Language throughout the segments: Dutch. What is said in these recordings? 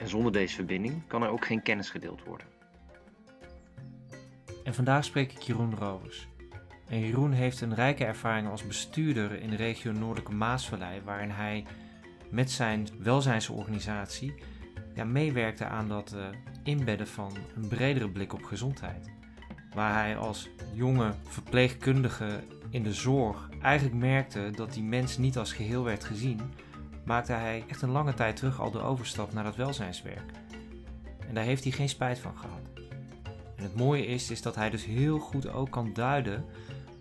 En zonder deze verbinding kan er ook geen kennis gedeeld worden. En vandaag spreek ik Jeroen Rovers. En Jeroen heeft een rijke ervaring als bestuurder in de regio Noordelijke Maasvallei, waarin hij met zijn welzijnsorganisatie meewerkte aan dat uh, inbedden van een bredere blik op gezondheid. Waar hij als jonge verpleegkundige in de zorg eigenlijk merkte dat die mens niet als geheel werd gezien, maakte hij echt een lange tijd terug al de overstap naar het welzijnswerk. En daar heeft hij geen spijt van gehad. En het mooie is, is dat hij dus heel goed ook kan duiden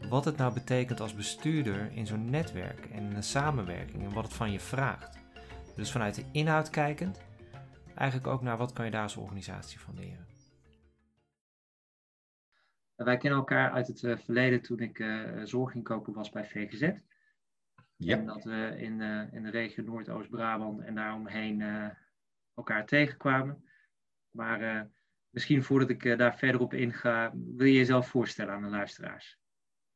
wat het nou betekent als bestuurder in zo'n netwerk en een samenwerking en wat het van je vraagt. Dus vanuit de inhoud kijkend, eigenlijk ook naar wat kan je daar als organisatie van leren. Wij kennen elkaar uit het eh, verleden toen ik uh, zorginkoper was bij VGZ. Ja. En dat we in, uh, in de regio Noordoost-Brabant en daaromheen uh, elkaar tegenkwamen. Maar uh, misschien voordat ik daar verder op inga, wil je jezelf voorstellen aan de luisteraars?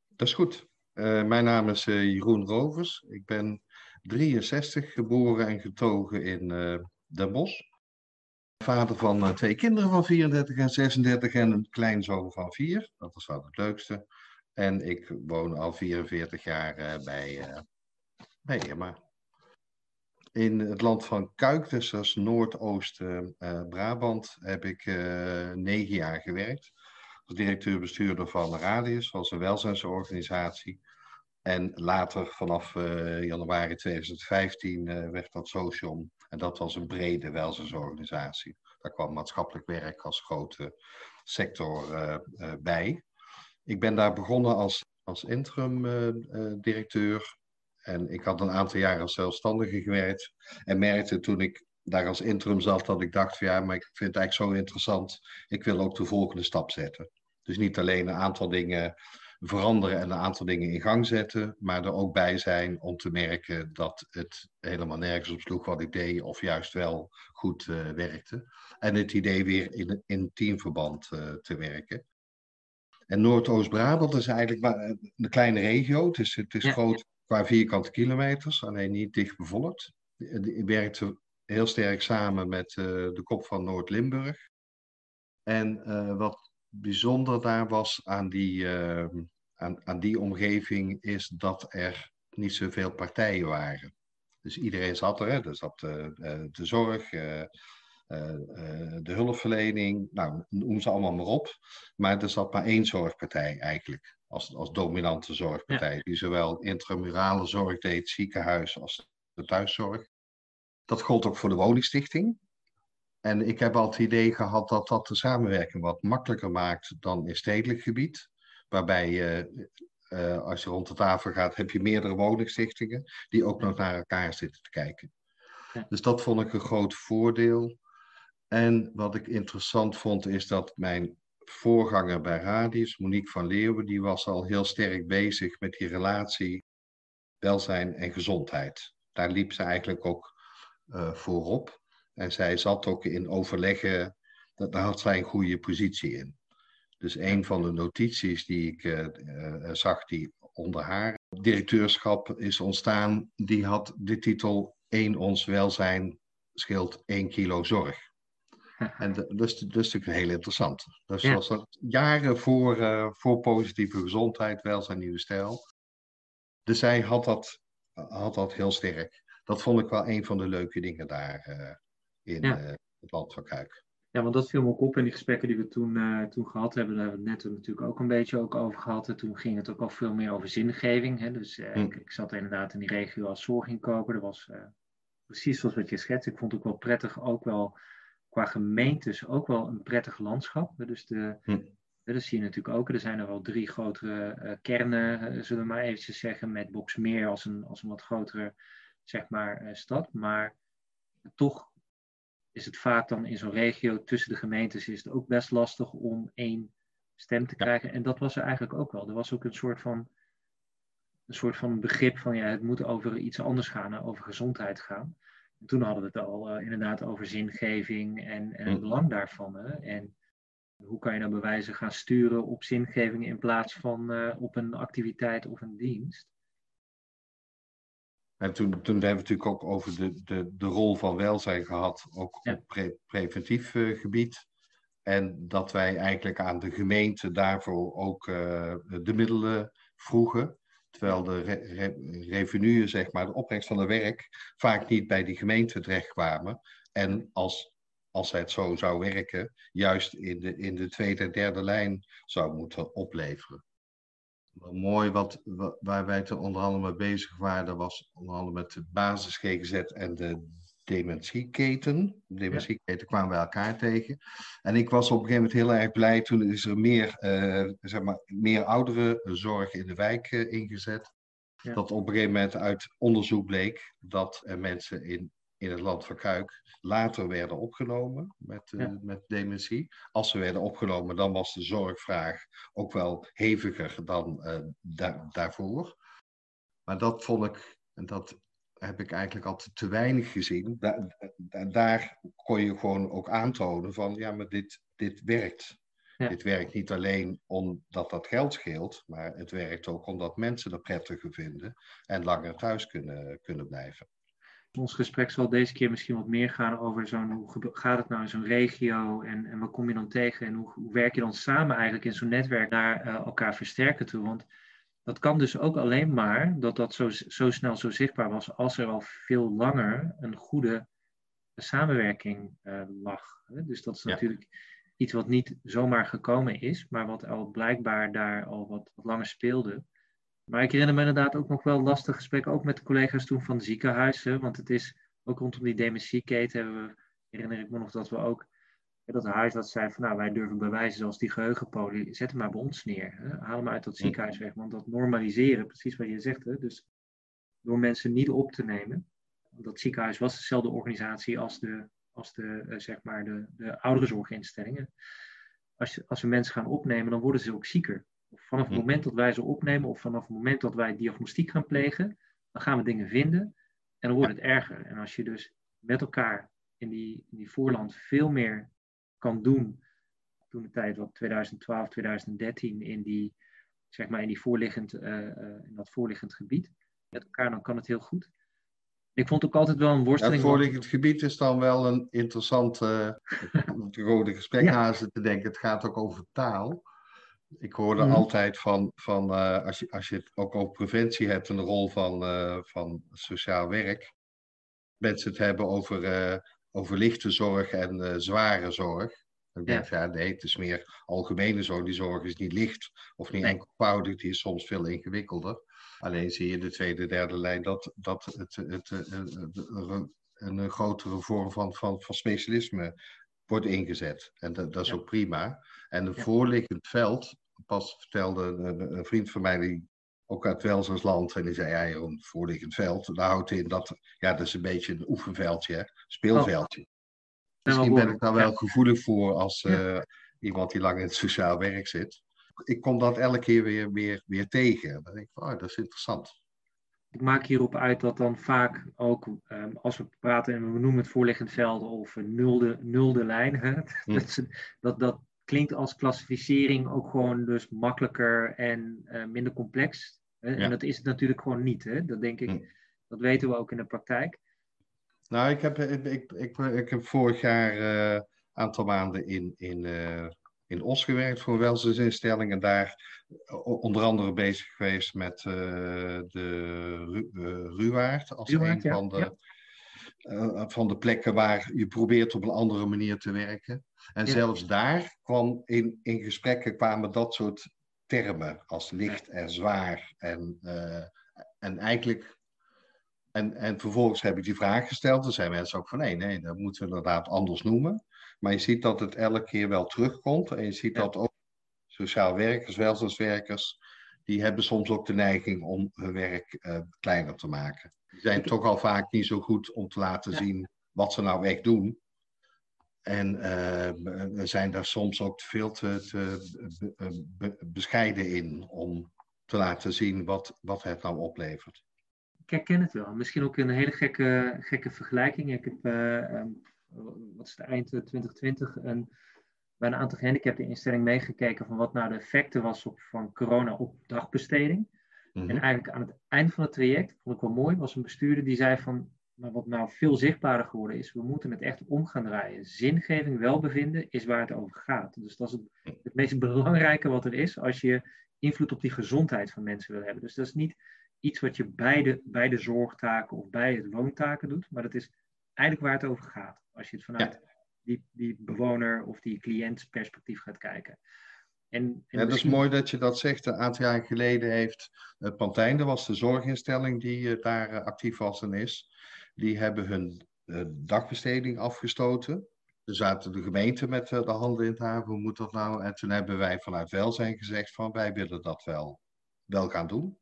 Dat is goed. mijn naam is Jeroen Rovers. Ik ben 63, geboren en getogen in Den Bosch. Vader van twee kinderen van 34 en 36 en een kleinzoon van 4. Dat is wel het leukste. En ik woon al 44 jaar bij Nee, maar in het land van Kuik, dus dat is Noordoost-Brabant, heb ik uh, negen jaar gewerkt. Als directeur-bestuurder van Radius, was een welzijnsorganisatie. En later, vanaf uh, januari 2015, uh, werd dat Socium. En dat was een brede welzijnsorganisatie. Daar kwam maatschappelijk werk als grote sector bij. Ik ben daar begonnen als, als interim-directeur en ik had een aantal jaren als zelfstandige gewerkt. En merkte toen ik daar als interim zat dat ik dacht van ja, maar ik vind het eigenlijk zo interessant. Ik wil ook de volgende stap zetten. Dus niet alleen een aantal dingen veranderen en een aantal dingen in gang zetten, maar er ook bij zijn om te merken dat het helemaal nergens op sloeg wat ik deed, of juist wel goed uh, werkte. En het idee weer in, in teamverband uh, te werken. En Noordoost-Brabant is eigenlijk maar een kleine regio. Het is, het is ja. groot qua vierkante kilometers, alleen niet dicht bevolkt. Ik werkte heel sterk samen met uh, de kop van Noord-Limburg. En uh, wat bijzonder daar was aan die, uh, aan, aan die omgeving, is dat er niet zoveel partijen waren. Dus iedereen zat er, hè. er zat de zorg, de hulpverlening, nou, noem ze allemaal maar op. Maar er zat maar één zorgpartij eigenlijk als, als dominante zorgpartij. Die zowel intramurale zorg deed, ziekenhuis als de thuiszorg. Dat gold ook voor de woningstichting. En ik heb al het idee gehad dat dat de samenwerking wat makkelijker maakt dan in stedelijk gebied. Waarbij je, uh, als je rond de tafel gaat, heb je meerdere woningstichtingen die ook nog naar elkaar zitten te kijken. Ja. Dus dat vond ik een groot voordeel. En wat ik interessant vond, is dat mijn voorganger bij Radius, Monique van Leeuwen, die was al heel sterk bezig met die relatie welzijn en gezondheid. Daar liep ze eigenlijk ook uh, voorop. En zij zat ook in overleggen, dat, daar had zij een goede positie in. Dus een van de notities die ik uh, uh, zag die onder haar directeurschap is ontstaan, die had de titel 1 ons welzijn scheelt 1 kilo zorg. En dat is, dat is natuurlijk heel interessant. Dus ja. was dat jaren voor, uh, voor positieve gezondheid, welzijn, nieuwe stijl. Dus zij had dat, had dat heel sterk. Dat vond ik wel een van de leuke dingen daar uh, in ja. uh, het land van Kuik. Ja, want dat viel me ook op in die gesprekken die we toen, toen gehad hebben. Daar hebben we het net natuurlijk ook een beetje ook over gehad. En toen ging het ook al veel meer over zingeving. Hè? Dus hm. ik, ik, zat inderdaad in die regio als zorginkoper. Dat was precies zoals wat je schetst. Ik vond het ook wel prettig, ook wel qua gemeentes ook wel een prettig landschap. Dus, de, hm. dat zie je natuurlijk ook. Er zijn er wel drie grotere uh, kernen, uh, zullen we maar eventjes zeggen, met Boksmeer als een, als een wat grotere zeg maar, uh, stad. Maar toch is het vaak dan in zo'n regio tussen de gemeentes is het ook best lastig om één stem te krijgen. En dat was er eigenlijk ook wel. Er was ook een soort van, een soort van begrip van ja, het moet over iets anders gaan, over gezondheid gaan. En toen hadden we het al uh, inderdaad over zingeving en, en het hm. belang daarvan. Hè? En hoe kan je nou bewijzen gaan sturen op zingeving in plaats van uh, op een activiteit of een dienst? En toen, toen hebben we natuurlijk ook over de, de, de rol van welzijn gehad, ook op pre preventief uh, gebied. En dat wij eigenlijk aan de gemeente daarvoor ook de middelen vroegen. Terwijl de re zeg maar, de opbrengst van het werk, vaak niet bij die gemeente terechtkwamen. En als, als het zo zou werken, juist in de, in de tweede en derde lijn zou moeten opleveren. Wel mooi wat, waar wij te onder andere mee bezig waren, was onder andere met de basis GGZ en de dementieketen. De dementieketen kwamen bij elkaar tegen. En ik was op een gegeven moment heel erg blij. Toen is er meer, uh, zeg maar, meer ouderenzorg in de wijk uh, ingezet. Ja. Dat op een gegeven moment uit onderzoek bleek dat mensen in, in het land van Kuik later werden opgenomen met, ja. met dementie. Als ze werden opgenomen, dan was de zorgvraag ook wel heviger dan da daarvoor. Maar dat vond ik, en dat heb ik eigenlijk altijd te weinig gezien. daar kon je gewoon ook aantonen van, ja, maar dit, dit werkt. Dit werkt niet alleen omdat dat geld scheelt, maar het werkt ook omdat mensen dat prettiger vinden en langer thuis kunnen, kunnen blijven. Ons gesprek zal deze keer misschien wat meer gaan over zo'n, hoe gaat het nou in zo'n regio en, en wat kom je dan tegen en hoe, hoe werk je dan samen eigenlijk in zo'n netwerk naar uh, elkaar versterken toe. Want dat kan dus ook alleen maar dat dat zo, zo snel zo zichtbaar was als er al veel langer een goede samenwerking uh, lag. Dus dat is natuurlijk iets wat niet zomaar gekomen is, maar wat al blijkbaar daar al wat, wat langer speelde. Maar ik herinner me inderdaad ook nog wel lastige gesprekken, ook met de collega's toen van ziekenhuizen, want het is ook rondom die dementieketen hebben we, herinner ik me nog dat we ook dat huis dat zei van nou wij durven bewijzen zoals die geheugenpolie, zet hem maar bij ons neer. Hè? Haal hem uit dat ziekenhuis weg. Want dat normaliseren, precies wat je zegt, hè? dus door mensen niet op te nemen. Dat ziekenhuis was dezelfde organisatie als de, als de, uh, zeg maar de, de ouderenzorginstellingen. Als, je, als we mensen gaan opnemen, dan worden ze ook zieker. Of vanaf het moment dat wij ze opnemen, of vanaf het moment dat wij diagnostiek gaan plegen, dan gaan we dingen vinden en dan wordt het erger. En als je dus met elkaar in die, in die voorland veel meer kan doen. Toen de tijd, wat 2012, 2013, in, die, zeg maar in, die voorliggend, uh, uh, in dat voorliggend gebied met elkaar, dan kan het heel goed. Ik vond ook altijd wel een worsteling. Ja, het voorliggend gebied is dan wel een interessante uh, rode gesprekhazen te denken. Het gaat ook over taal. Ik hoorde mm. altijd van, van uh, als, je, als je het ook over preventie hebt en de rol van, uh, van sociaal werk. Mensen het hebben over over lichte zorg en uh, zware zorg. Ik denk, ja. ja. nee, het is meer algemene zorg. Die zorg is niet licht of niet nee. enkelvoudig, die is soms veel ingewikkelder. Alleen zie je de tweede, derde lijn dat, dat het, het, het, het een grotere vorm van, van, van specialisme wordt ingezet. En dat, dat is ja. ook prima. En een ja. voorliggend veld, pas vertelde een, een, vriend van mij die ook uit Welzersland. En die zei, ja Jeroen, voorliggend veld. Daar houdt in dat, ja, dat is een beetje een oefenveldje, speelveldje. Oh. Misschien ben ik daar wel gevoelig voor als uh, iemand die lang in het sociaal werk zit. Ik kom dat elke keer weer, weer, weer tegen. Dan denk ik, oh, dat is interessant. Ik maak hierop uit dat dan vaak ook, um, als we praten en we noemen het voorliggend veld of een nulde, nulde lijn, hè, hm. dat, dat, dat klinkt als klassificering ook gewoon dus makkelijker en uh, minder complex. Hè? Ja. En dat is het natuurlijk gewoon niet. Hè? Dat denk ik, hm. dat weten we ook in de praktijk. Nou, ik heb, ik, ik, ik, ik heb vorig jaar een uh, aantal maanden in, in, uh, in Os gewerkt voor een welzijnsinstelling. En daar onder andere bezig geweest met uh, de Ru Ruwaard. Als Ruwaard, een ja. van, de, ja. van de plekken waar je probeert op een andere manier te werken. En ja. zelfs daar kwam in, in gesprekken kwamen dat soort termen als licht en zwaar. En, en eigenlijk en, en vervolgens heb ik die vraag gesteld. Er zijn mensen ook van nee, nee, dat moeten we inderdaad anders noemen. Maar je ziet dat het elke keer wel terugkomt. En je ziet ja. dat ook sociaal werkers, welzijnswerkers, die hebben soms ook de neiging om hun werk uh, kleiner te maken. Die zijn toch al vaak niet zo goed om te laten ja. zien wat ze nou echt doen. En we zijn daar soms ook veel te, te bescheiden in om te laten zien wat, wat het nou oplevert. Ik herken het wel. Misschien ook een hele gekke, gekke vergelijking. Ik heb, uh, wat is het, eind 2020 een, bij een aantal gehandicapteninstellingen meegekeken van wat nou de effecten was op, van corona op dagbesteding. Mhm. En eigenlijk aan het eind van het traject, vond ik wel mooi, was een bestuurder die zei van, maar wat nou veel zichtbaarder geworden is, we moeten het echt om gaan draaien. Zingeving, welbevinden is waar het over gaat. Dus dat is het, het meest belangrijke wat er is als je invloed op die gezondheid van mensen wil hebben. Dus dat is niet iets wat je bij de, bij de zorgtaken of bij het woontaken doet, maar dat is eigenlijk waar het over gaat. Als je het vanuit die, die bewoner of die cliëntperspectief gaat kijken. En, en ja, dat is mooi dat je dat zegt. Een aantal jaar geleden heeft uh, Pantijn, dat was de zorginstelling die uh, daar uh, actief was en is, die hebben hun dagbesteding afgestoten. Er zaten de gemeente met de handen in het haar, hoe moet dat nou? En toen hebben wij vanuit welzijn gezegd van wij willen dat wel, wel gaan doen.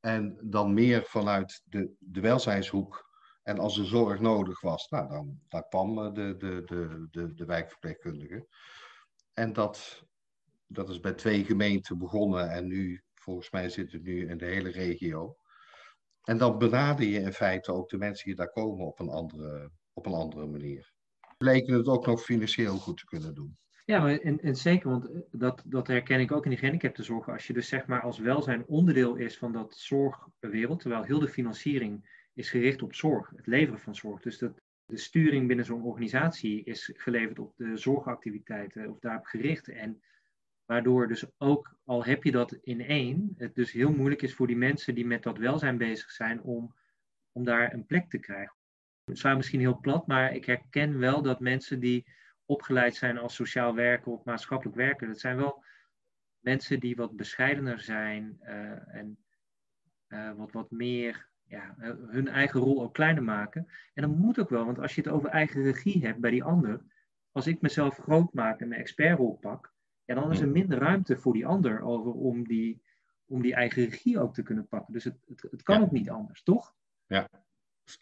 En dan meer vanuit de, de welzijnshoek. En als er zorg nodig was, nou, dan, dan kwam de, de, de, de, de wijkverpleegkundige. En dat, dat is bij twee gemeenten begonnen en nu, volgens mij zit het nu in de hele regio. En dan benader je in feite ook de mensen die daar komen op een andere, op een andere manier. Bleken het ook nog financieel goed te kunnen doen. Ja, en, en zeker, want eh, dat, dat herken ik ook in die gehandicaptenzorg. Als je dus zeg maar als welzijn onderdeel is van dat zorgwereld, terwijl heel de financiering is gericht op zorg, het leveren van zorg. Dus dat, de sturing binnen zo'n organisatie is geleverd op de zorgactiviteiten of daarop gericht. En waardoor dus ook, al heb je dat in één, het dus heel moeilijk is voor die mensen die met dat welzijn bezig zijn om, om daar een plek te krijgen. Het is misschien heel plat, maar ik herken wel dat mensen die opgeleid zijn als sociaal werker of maatschappelijk werker. Dat zijn wel mensen die wat bescheidener zijn uh, en uh, wat, wat meer ja, eh, hun eigen rol ook kleiner maken. En dat moet ook wel, want als je het over eigen regie hebt bij die ander, als ik mezelf groot maak en mijn expertrol pak, ja, dan is er minder ruimte voor die ander over om die, om die eigen regie ook te kunnen pakken. Dus het, het, het kan ook niet anders, toch? Ja,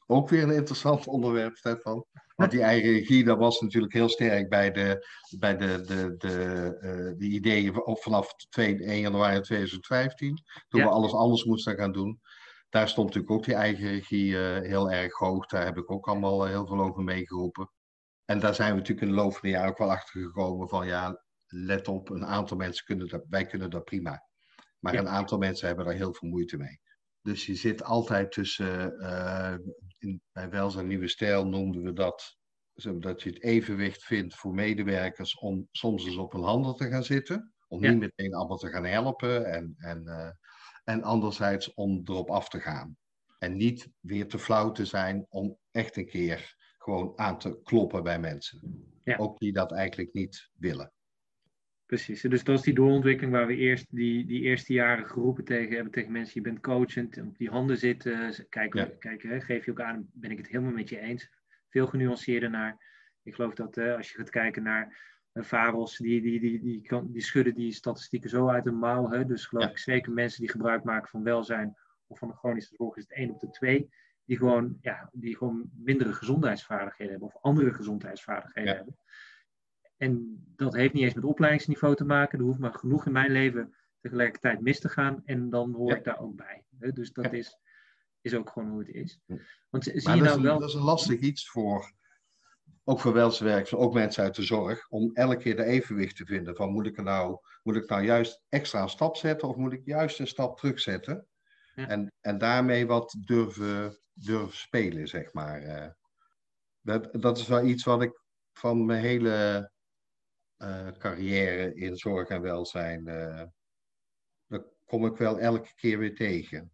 ook weer een interessant onderwerp, Stefan. Want die eigen regie, dat was natuurlijk heel sterk bij de, bij de, de, de, uh, de ideeën vanaf 2, 1 januari 2015. Toen we alles anders moesten gaan doen. Daar stond natuurlijk ook die eigen regie uh, heel erg hoog. Daar heb ik ook allemaal heel veel over meegeroepen. En daar zijn we natuurlijk in de loop van de jaren ook wel achter gekomen van ja, let op, een aantal mensen kunnen dat, wij kunnen dat prima. Maar een aantal mensen hebben daar heel veel moeite mee. Dus je zit altijd tussen, uh, in, bij Welzijn Nieuwe Stijl noemden we dat, dat je het evenwicht vindt voor medewerkers om soms eens op een handen te gaan zitten. Om niet meteen allemaal te gaan helpen en, en, uh, en anderzijds om erop af te gaan. En niet weer te flauw te zijn om echt een keer gewoon aan te kloppen bij mensen. Ja. Ook die dat eigenlijk niet willen. Precies, dus dat is die doorontwikkeling waar we eerst die, die eerste jaren geroepen tegen hebben tegen mensen, je bent coachend, op die handen zitten, kijken, kijken, geef je ook aan, ben ik het helemaal met je eens. Veel genuanceerder naar, ik geloof dat uh, als je gaat kijken naar Varos, die, die, die, die, die, die schudden die statistieken zo uit de mouw, hè? dus geloof ik zeker mensen die gebruik maken van welzijn of van de chronische zorg is het één op de twee, die gewoon, ja, die gewoon mindere gezondheidsvaardigheden hebben of andere gezondheidsvaardigheden hebben. En dat heeft niet eens met opleidingsniveau te maken. Er hoeft maar genoeg in mijn leven tegelijkertijd mis te gaan. En dan hoor ik daar ook bij. Dus dat is, is ook gewoon hoe het is. Want zie je nou wel... dat is een lastig iets voor, ook voor welzijnswerkers, ook mensen uit de zorg, om elke keer de evenwicht te vinden. Van moet ik, nou, moet ik nou juist extra een stap zetten of moet ik juist een stap terugzetten? Ja. En, en daarmee wat durven, durven spelen, zeg maar. Eh. Dat, dat is wel iets wat ik van mijn hele carrière in zorg en welzijn, uh, dat kom ik wel elke keer weer tegen.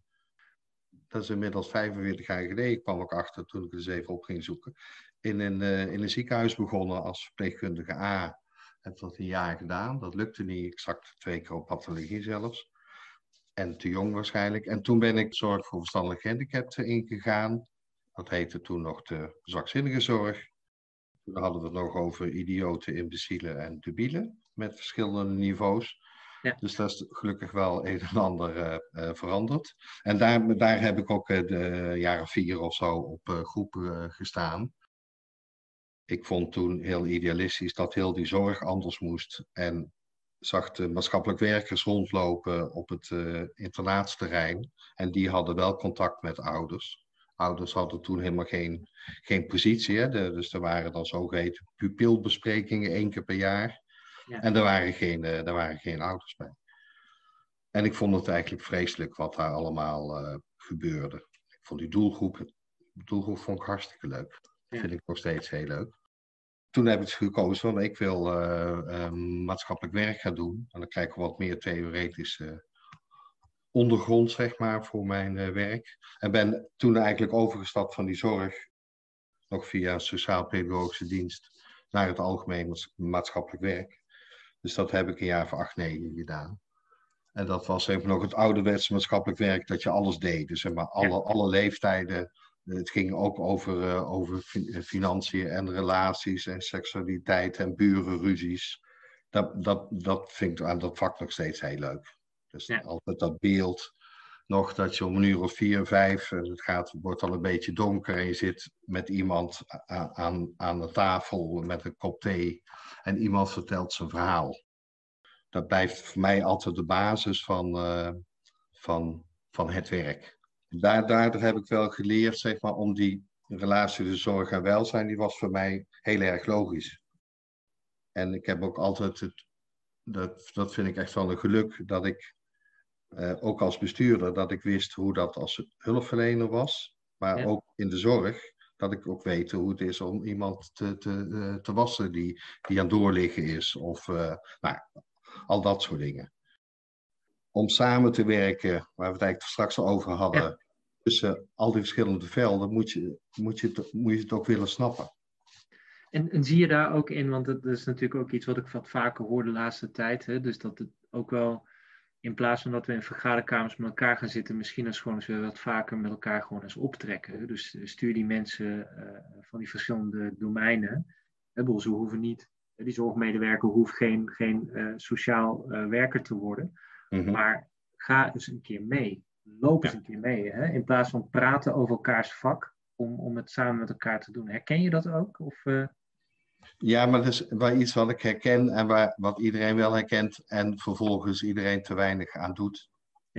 Dat is inmiddels 45 jaar geleden. Ik kwam ook achter toen ik er eens even op ging zoeken. In een, uh, in een ziekenhuis begonnen als verpleegkundige A. Heb dat een jaar gedaan. Dat lukte niet exact twee keer op pathologie zelfs. En te jong waarschijnlijk. En toen ben ik zorg voor verstandelijk gehandicapten ingegaan. Dat heette toen nog de zwakzinnige zorg. Toen hadden we het nog over idioten, imbecielen en debielen met verschillende niveaus. Ja. Dus dat is gelukkig wel een en ander uh, uh, veranderd. En daar, daar heb ik ook uh, de jaren vier of zo op groepen gestaan. ik vond toen heel idealistisch dat heel die zorg anders moest. En zag de maatschappelijk werkers rondlopen op het internaatsterrein. En die hadden wel contact met ouders. Ouders hadden toen helemaal geen, geen positie. Hè? dus er waren dan zogeheten pupilbesprekingen één keer per jaar. Ja. En er waren, geen, uh, er waren geen ouders bij. En ik vond het eigenlijk vreselijk wat daar allemaal uh, gebeurde. Ik vond die doelgroep, doelgroep vond ik hartstikke leuk. Dat vind ik nog steeds heel leuk toen heb ik gekozen van ik wil uh, maatschappelijk werk gaan doen. En dan krijg ik wat meer theoretische ondergrond, zeg maar, voor mijn uh, werk. En ben toen eigenlijk overgestapt van die zorg, nog via sociaal-pedagogische dienst, naar het algemeen maatschappelijk werk. Dus dat heb ik een jaar of acht, negen gedaan. En dat was even nog het ouderwetse maatschappelijk werk, dat je alles deed. Dus zeg maar alle, alle leeftijden het ging ook over, uh, over financiën en relaties en seksualiteit en burenruzies. Dat, dat, dat vind ik aan dat vak nog steeds heel leuk. Dus altijd dat beeld nog dat je om een uur of vier, vijf, het gaat, wordt al een beetje donker en je zit met iemand aan, aan de tafel met een kop thee en iemand vertelt zijn verhaal. Dat blijft voor mij altijd de basis van, uh, van, van het werk daar, daardoor heb ik wel geleerd, zeg maar, om die relatie tussen zorg en welzijn, die was voor mij heel erg logisch. En ik heb ook altijd het, dat, dat vind ik echt wel een geluk, dat ik eh, ook als bestuurder, dat ik wist hoe dat als hulpverlener was, maar ook in de zorg, dat ik ook weet hoe het is om iemand te, te, eh, te wassen die, die aan doorliggen is, of uh, nou, al dat soort dingen. Om samen te werken, waar we het eigenlijk straks al over hadden, tussen al die verschillende velden, moet je, moet, je het, moet je het ook willen snappen. En, en zie je daar ook in, want dat is natuurlijk ook iets wat ik wat vaker hoor de laatste tijd, hè, dus dat het ook wel, in plaats van dat we in vergaderkamers met elkaar gaan zitten, misschien eens gewoon eens wat vaker met elkaar gewoon eens optrekken. Dus stuur die mensen uh, van die verschillende domeinen. Hè, ze hoeven niet, die zorgmedewerker hoeft geen, geen uh, sociaal uh, werker te worden. Mhm. Maar ga eens een keer mee. Loop eens een keer mee. Hè? In plaats van praten over elkaars vak, om, om het samen met elkaar te doen. Herken je dat ook? Of. Ja, maar dat is wel iets wat ik herken en waar, wat iedereen wel herkent en vervolgens iedereen te weinig aan doet.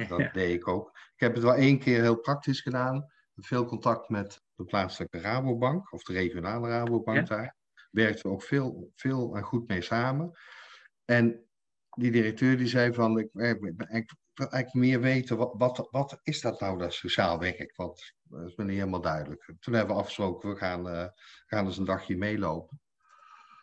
Dat deed ik ook. Ik heb het wel één keer heel praktisch gedaan. Veel contact met de plaatselijke Rabobank of de regionale Rabobank ja. daar. Werkten we ook veel, veel en goed mee samen. En die directeur die zei van, ik, ik, ik wil eigenlijk meer weten, wat, wat, wat, is dat nou, dat sociaal werk? Want dat is me niet helemaal duidelijk. Toen hebben we afgesproken, we gaan, uh, gaan eens een dagje meelopen.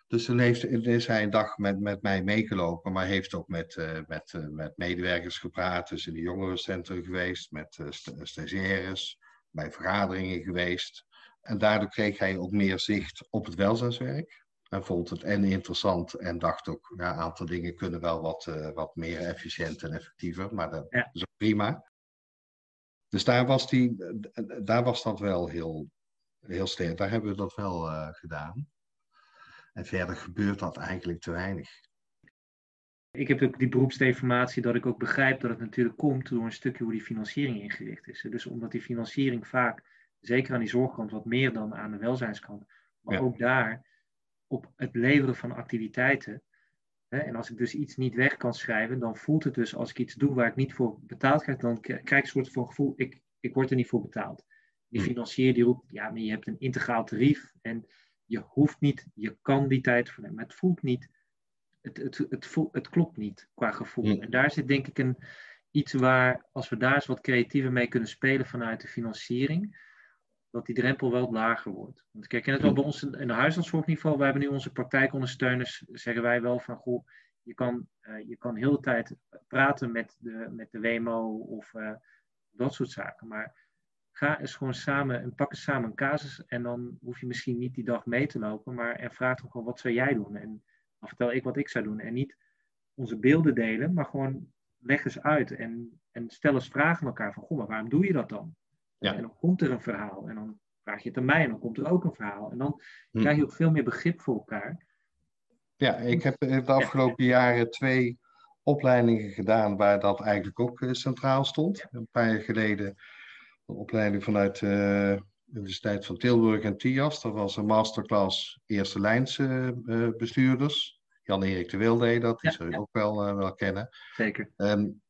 Dus toen heeft, is hij een dag met, met mij meegelopen, maar heeft ook met, uh, met, uh, met medewerkers gepraat. Dus in de jongerencentrum geweest, met stagiaires, bij vergaderingen geweest. En daardoor kreeg hij ook meer zicht op het welzijnswerk. En vond het en interessant en dacht ook, ja, een aantal dingen kunnen wel wat, wat meer efficiënt en effectiever, maar dat ja. is ook prima. Dus daar was, die, daar was dat wel heel, heel sterk. Daar hebben we dat wel gedaan. En verder gebeurt dat eigenlijk te weinig. Ik heb ook die beroepsdeformatie dat ik ook begrijp dat het natuurlijk komt door een stukje hoe die financiering ingericht is. Dus omdat die financiering vaak, zeker aan die zorgkant, wat meer dan aan de welzijnskant, maar ja. ook daar op het leveren van activiteiten. Hè, en als ik dus iets niet weg kan schrijven, dan voelt het dus als ik iets doe waar ik niet voor betaald krijg, dan krijg ik een soort van gevoel, ik, ik word er niet voor betaald. Die hmm. financier die roept, ja, maar je hebt een integraal tarief en je hoeft niet, je kan die tijd vernemen. Maar het voelt niet, het, het, het, voelt, het klopt niet qua gevoel. En daar zit denk ik een, iets waar, als we daar eens wat creatiever mee kunnen spelen vanuit de financiering, dat die drempel wel lager wordt. Want kijk, en het wel bij ons in de huisartszorgniveau, we hebben nu onze praktijkondersteuners, zeggen wij wel van, goh, je kan, uh, je kan heel de tijd praten met de, met de WMO of uh, dat soort zaken. Maar ga eens gewoon samen en pak eens samen een casus en dan hoef je misschien niet die dag mee te lopen, maar en vraag hem gewoon, wat zou jij doen? En dan vertel ik wat ik zou doen. En niet onze beelden delen, maar gewoon leg eens uit en, en stel eens vragen aan elkaar van, goh, maar waarom doe je dat dan? Ja. En dan komt er een verhaal. En dan vraag je het aan mij en dan komt er ook een verhaal. En dan hm. krijg je ook veel meer begrip voor elkaar. Ja, ik heb de afgelopen jaren twee opleidingen gedaan waar dat eigenlijk ook eh, centraal stond. Een paar jaar geleden een opleiding vanuit uh, Universiteit van Tilburg en TIAS. Dat was een masterclass eerste lijnse uh, bestuurders. Jan-Erik de Wilde, dat die ja, je ook wel, uh, wel kennen. Zeker. Um,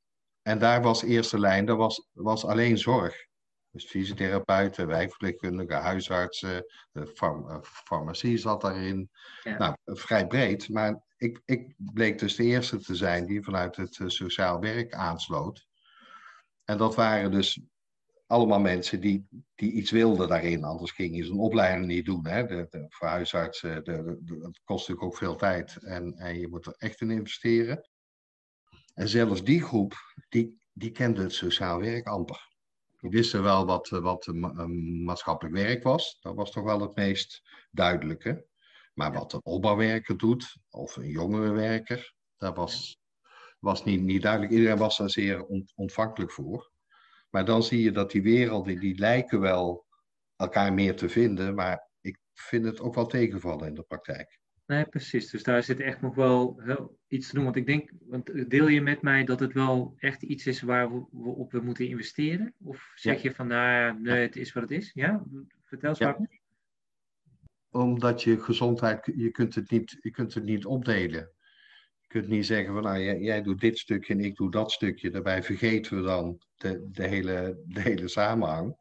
en daar was eerste lijn, dat was, was alleen zorg. Dus fysiotherapeuten, wijkverpleegkundigen, huisartsen, farm, farmacie zat daarin. Ja. Nou, vrij breed. Maar ik, ik bleek dus de eerste te zijn die vanuit het sociaal werk aansloot. En dat waren dus allemaal mensen die, die iets wilden daarin. Anders ging je zo'n opleiding niet doen. Hè? De, de, de, dat kost natuurlijk ook veel tijd. En, en je moet er echt in investeren. En zelfs die groep, die, die kende het sociaal werk amper. Die wisten wel wat, wat maatschappelijk werk was. Dat was toch wel het meest duidelijke. Maar wat een opbouwwerker doet, of een jongerenwerker, dat was, was niet, niet duidelijk. Iedereen was daar zeer ontvankelijk voor. Maar dan zie je dat die werelden, die lijken wel elkaar meer te vinden, maar ik vind het ook wel tegenvallen in de praktijk. Nee, precies. Dus daar zit echt nog wel iets te doen. Want ik denk, want deel je met mij dat het wel echt iets is waar we, op we moeten investeren? Of zeg je van, nou nee, het is wat het is? Ja? Vertel eens ja. Omdat je gezondheid, je kunt het niet, je kunt het niet opdelen. Je kunt niet zeggen van, nou, jij, jij doet dit stukje en ik doe dat stukje. Daarbij vergeten we dan de, de, hele, de hele samenhang.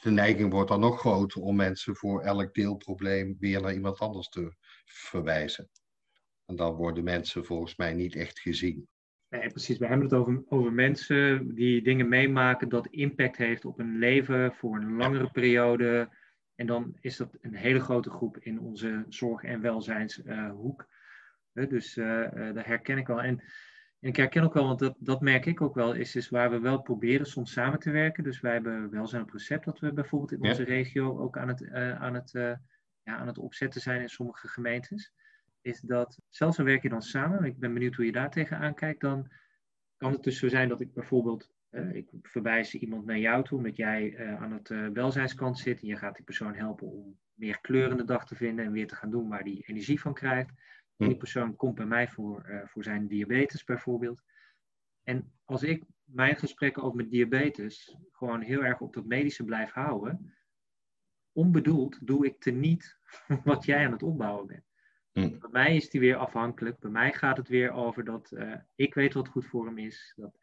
De neiging wordt dan nog groter om mensen voor elk deelprobleem weer naar iemand anders te verwijzen. En dan worden mensen volgens mij niet echt gezien. Nee, precies. We hebben het over, over mensen die dingen meemaken dat impact heeft op hun leven voor een langere periode. En dan is dat een hele grote groep in onze zorg- en welzijnshoek. Uh, dus uh, daar herken ik wel. En en ik herken ook wel, want dat, dat merk ik ook wel, is, is waar we wel proberen soms samen te werken. Dus wij hebben wel zo'n recept dat we bijvoorbeeld in onze regio ook aan het, uh, aan, het, ja, aan het opzetten zijn in sommige gemeentes. Is dat, zelfs al werk je dan samen, ik ben benieuwd hoe je daar tegenaan kijkt, dan kan het dus zo zijn dat ik bijvoorbeeld, uh, ik verwijs iemand naar jou toe, omdat jij aan het welzijnskant zit en je gaat die persoon helpen om meer kleur in de dag te vinden en weer te gaan doen waar die energie van krijgt. Hm. Die persoon komt bij mij voor, uh, voor zijn diabetes bijvoorbeeld. En als ik mijn gesprekken over met diabetes gewoon heel erg op dat medische blijf houden, onbedoeld doe ik teniet wat jij aan het opbouwen bent. Mm. Bij mij is die weer afhankelijk. Bij mij gaat het weer over dat uh, ik weet wat goed voor hem is. Dat,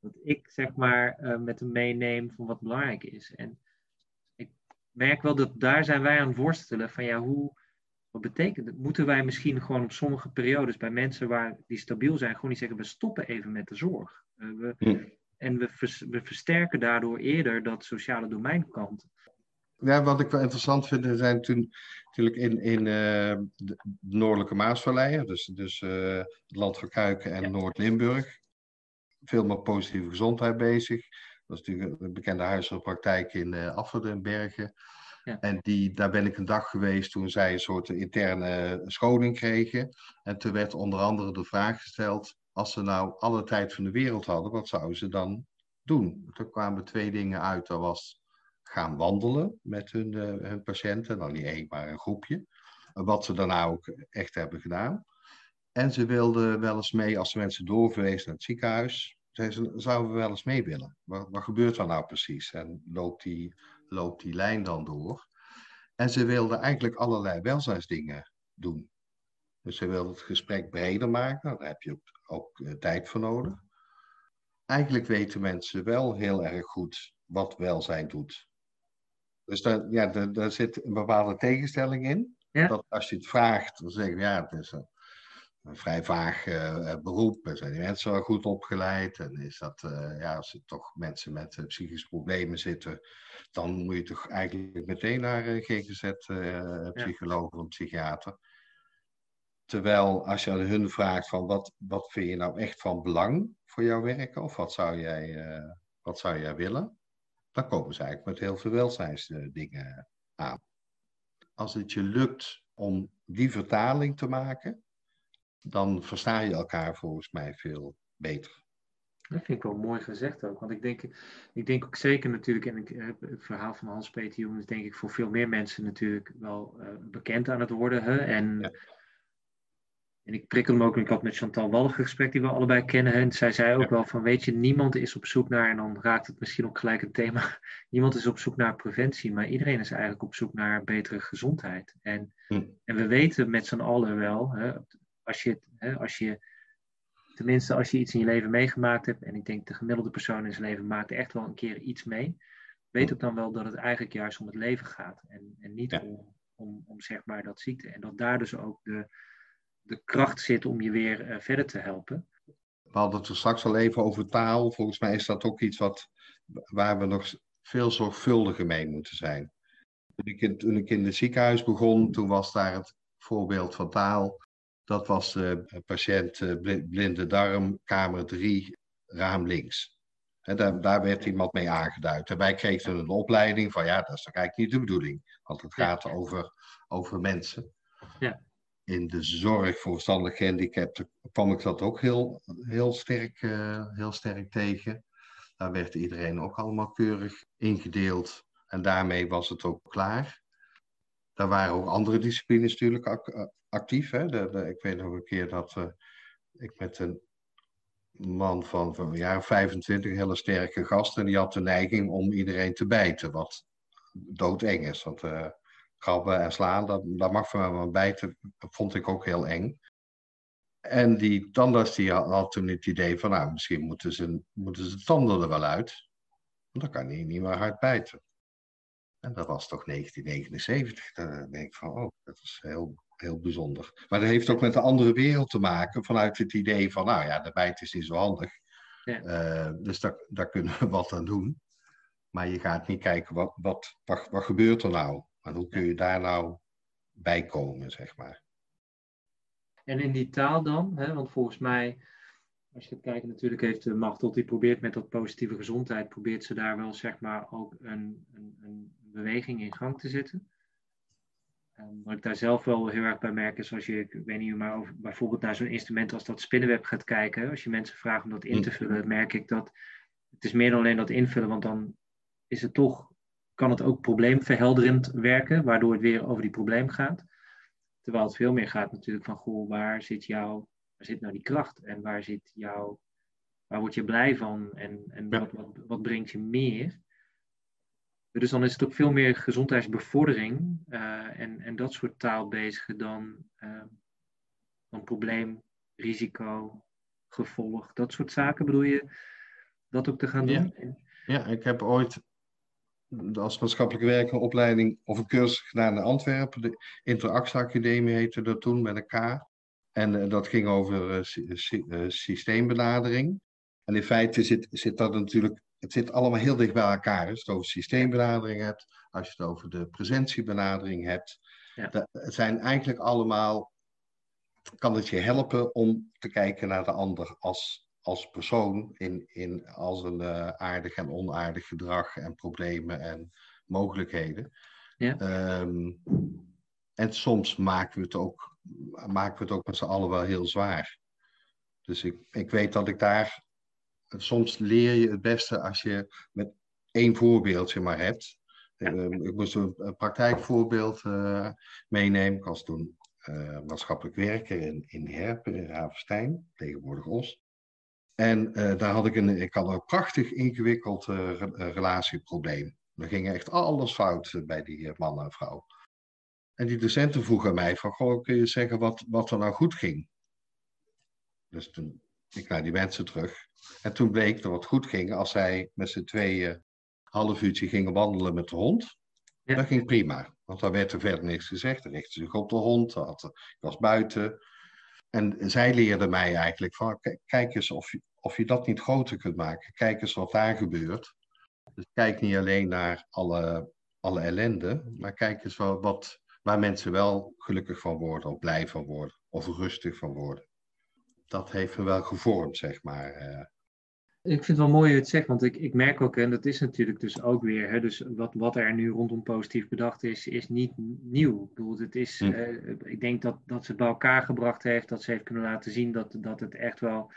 dat ik zeg maar uh, met hem meeneem van wat belangrijk is. En ik merk wel dat daar zijn wij aan het worstelen van ja, hoe, wat betekent het? Moeten wij misschien gewoon op sommige periodes bij mensen waar die stabiel zijn, gewoon niet zeggen, we stoppen even met de zorg. Uh, we. En we, we, versterken daardoor eerder dat sociale domeinkant. Ja, wat ik wel interessant vind, er zijn toen natuurlijk in, in uh, de noordelijke Maasvallei, dus, dus uh, het land van Kuiken en Noord-Limburg, veel met positieve gezondheid bezig. Dat is natuurlijk een bekende huisartspraktijk in uh, Afferdenbergen. En die, daar ben ik een dag geweest toen zij een soort interne scholing kregen. En toen werd onder andere de vraag gesteld, als ze nou alle tijd van de wereld hadden, wat zouden ze dan doen? Toen kwamen twee dingen uit. Dat was gaan wandelen met hun, uh, hun patiënten, dan niet één, maar een groepje. Wat ze daarna ook echt hebben gedaan. En ze wilden wel eens mee, als de mensen doorverwezen naar het ziekenhuis, ze, zouden we wel eens mee willen. Wat, wat gebeurt er nou precies? En loopt die loopt die lijn dan door. En ze wilden eigenlijk allerlei welzijnsdingen doen. Dus ze wilden het gesprek breder maken, daar heb je ook, ook uh, tijd voor nodig. Eigenlijk weten mensen wel heel erg goed wat welzijn doet. Dus daar, ja, daar, daar zit een bepaalde tegenstelling in. Ja? Dat als je het vraagt, dan zeggen ja, het is een een vrij vaag uh, beroep. Zijn die mensen wel goed opgeleid? En is dat, uh, ja, als er toch mensen met uh, psychische problemen zitten, dan moet je toch eigenlijk meteen naar een GGZ-psycholoog of een psychiater. Terwijl als je aan hun vraagt van wat, wat vind je nou echt van belang voor jouw werken? Of wat zou jij, wat zou jij willen? Dan komen ze eigenlijk met heel veel welzijnsdingen aan. Als het je lukt om die vertaling te maken, dan versta je elkaar volgens mij veel beter. Dat vind ik wel mooi gezegd ook. Want ik denk, ik denk ook zeker natuurlijk, en ik het verhaal van Hans-Peter Jong is denk ik voor veel meer mensen natuurlijk wel uh, bekend aan het worden. Hè? En en ik prikkel hem ook, ik had met Chantal Walliger gesprek die we allebei kennen. En zij zei ook wel van, weet je, niemand is op zoek naar, en dan raakt het misschien ook gelijk een thema, niemand is op zoek naar preventie, maar iedereen is eigenlijk op zoek naar betere gezondheid. En, hm. en we weten met z'n allen wel, hè, als, je, hè, als je, tenminste als je iets in je leven meegemaakt hebt, en ik denk de gemiddelde persoon in zijn leven maakt echt wel een keer iets mee, weet ook dan wel dat het eigenlijk juist om het leven gaat en, en niet om, om, om zeg maar dat ziekte. En dat daar dus ook de de kracht zit om je weer eh, verder te helpen. We hadden het er straks al even over taal. Volgens mij is dat ook iets wat, waar we nog veel zorgvuldiger mee moeten zijn. Toen ik, in, toen ik in het ziekenhuis begon, toen was daar het voorbeeld van taal. Dat was de patiënt eh, blinde darm, kamer 3, raam links. daar, daar, werd iemand mee aangeduid. En wij kregen een opleiding van ja, dat is eigenlijk niet de bedoeling. Want het gaat over, over mensen. Ja in de zorg voor verstandelijk gehandicapten kwam ik dat ook heel, heel, sterk, uh, heel sterk tegen. Daar werd iedereen ook allemaal keurig ingedeeld en daarmee was het ook klaar. Daar waren ook andere disciplines natuurlijk eh, actief. Hè? De, ik weet nog een keer dat uh, ik met een man van, van jaar 25, een hele sterke gast, en die had de neiging om iedereen te bijten, wat doodeng is. Want uh, en slaan, dat, dat mag van mij wel bijten, vond ik ook heel eng. En die tandarts die had, toen het idee van, nou, misschien moeten ze, moeten ze de tanden er wel uit. Want dan kan hij niet meer hard bijten. En dat was toch 1979. Dan denk ik van, oh, dat is heel, heel bijzonder. Maar dat heeft ook met de andere wereld te maken, vanuit het idee van, nou ja, de bijt is niet zo handig. Ja. Uh, dus daar, daar kunnen we wat aan doen. Maar je gaat niet kijken, wat, wat, wat, wat gebeurt er nou? Maar hoe kun je daar nou bij komen, zeg maar? En in die taal dan, hè, want volgens mij, als je gaat kijken, natuurlijk heeft de Machtel, die probeert met dat positieve gezondheid, probeert ze daar wel zeg maar ook een, een, een beweging in gang te zetten. Um, wat ik daar zelf wel heel erg bij merk is als je, ik weet niet, maar over, bijvoorbeeld naar zo'n instrument als dat spinnenweb gaat kijken, als je mensen vraagt om dat in te mm. vullen, merk ik dat het is meer dan alleen dat invullen, want dan is het toch kan het ook probleemverhelderend werken, waardoor het weer over die probleem gaat. Terwijl het veel meer gaat natuurlijk van, goh, waar zit jouw, waar zit nou die kracht en waar zit jouw, waar word je blij van en, en wat, wat, wat brengt je meer? Dus dan is het ook veel meer gezondheidsbevordering uh, en, en dat soort taal bezig dan, uh, dan probleem, risico, gevolg, dat soort zaken. Bedoel je dat ook te gaan doen? Ja, ja ik heb ooit als maatschappelijke werker opleiding of een cursus gedaan in Antwerpen. De Interactie Academie heette dat toen met een K. En uh, dat ging over uh, systeembenadering. En in feite zit, zit dat natuurlijk, het zit allemaal heel dicht bij elkaar. Als je het over systeembenadering hebt, als je het over de presentiebenadering hebt. Ja. Dat, het zijn eigenlijk allemaal, kan het je helpen om te kijken naar de ander als als persoon in, in als een uh, aardig en onaardig gedrag en problemen en mogelijkheden. Ja. Um, en soms maken we het ook, maken we het ook met z'n allen wel heel zwaar. Dus ik, ik weet dat ik daar. Soms leer je het beste als je met één voorbeeldje maar hebt. Ja. Uh, ik moest een, praktijkvoorbeeld uh, meenemen. Ik was toen uh, maatschappelijk werker in, in Herpen, in Ravenstein, tegenwoordig Os. En uh, daar had ik een, ik had een prachtig ingewikkeld uh, relatieprobleem. Er ging echt alles fout bij die man en vrouw. En die docenten vroegen mij van, goh, kun je zeggen wat, wat er nou goed ging? Dus toen ik naar die mensen terug. En toen bleek dat het goed ging als zij met z'n tweeën half uurtje gingen wandelen met de hond. Ja. Dat ging prima, want daar werd er verder niks gezegd. Er richtte zich op de hond, had, ik was buiten. En zij leerde mij eigenlijk van, kijk eens of je, of je dat niet groter kunt maken. Kijk eens wat daar gebeurt. Dus kijk niet alleen naar alle, alle ellende, maar kijk eens wat, wat, waar mensen wel gelukkig van worden, of blij van worden, of rustig van worden. Dat heeft me wel gevormd, zeg maar. Eh. Ik vind het wel mooi je het zegt, want ik, ik merk ook, en dat is natuurlijk dus ook weer, hè, dus wat, wat er nu rondom positief bedacht is, is niet nieuw. Ik bedoel, het is, hm. uh, ik denk dat, dat ze het bij elkaar gebracht heeft, dat ze heeft kunnen laten zien dat, dat het echt wel,